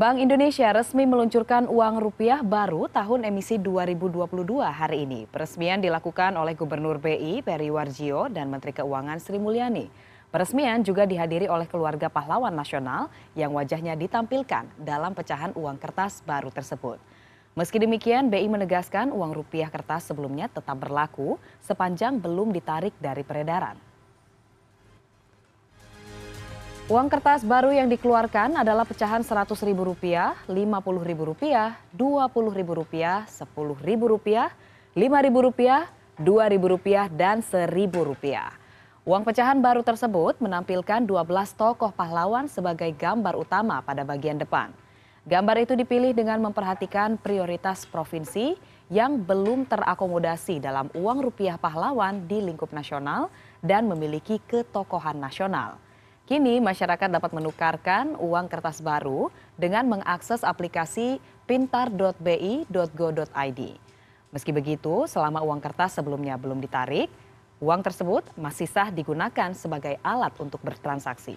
Bank Indonesia resmi meluncurkan uang rupiah baru tahun emisi 2022 hari ini. Peresmian dilakukan oleh Gubernur BI Peri Warjio dan Menteri Keuangan Sri Mulyani. Peresmian juga dihadiri oleh keluarga pahlawan nasional yang wajahnya ditampilkan dalam pecahan uang kertas baru tersebut. Meski demikian, BI menegaskan uang rupiah kertas sebelumnya tetap berlaku sepanjang belum ditarik dari peredaran. Uang kertas baru yang dikeluarkan adalah pecahan Rp100.000, Rp50.000, Rp20.000, Rp10.000, Rp5.000, Rp2.000, dan Rp1.000. Uang pecahan baru tersebut menampilkan 12 tokoh pahlawan sebagai gambar utama pada bagian depan. Gambar itu dipilih dengan memperhatikan prioritas provinsi yang belum terakomodasi dalam uang rupiah pahlawan di lingkup nasional dan memiliki ketokohan nasional. Kini masyarakat dapat menukarkan uang kertas baru dengan mengakses aplikasi pintar.bi.go.id. Meski begitu, selama uang kertas sebelumnya belum ditarik, uang tersebut masih sah digunakan sebagai alat untuk bertransaksi.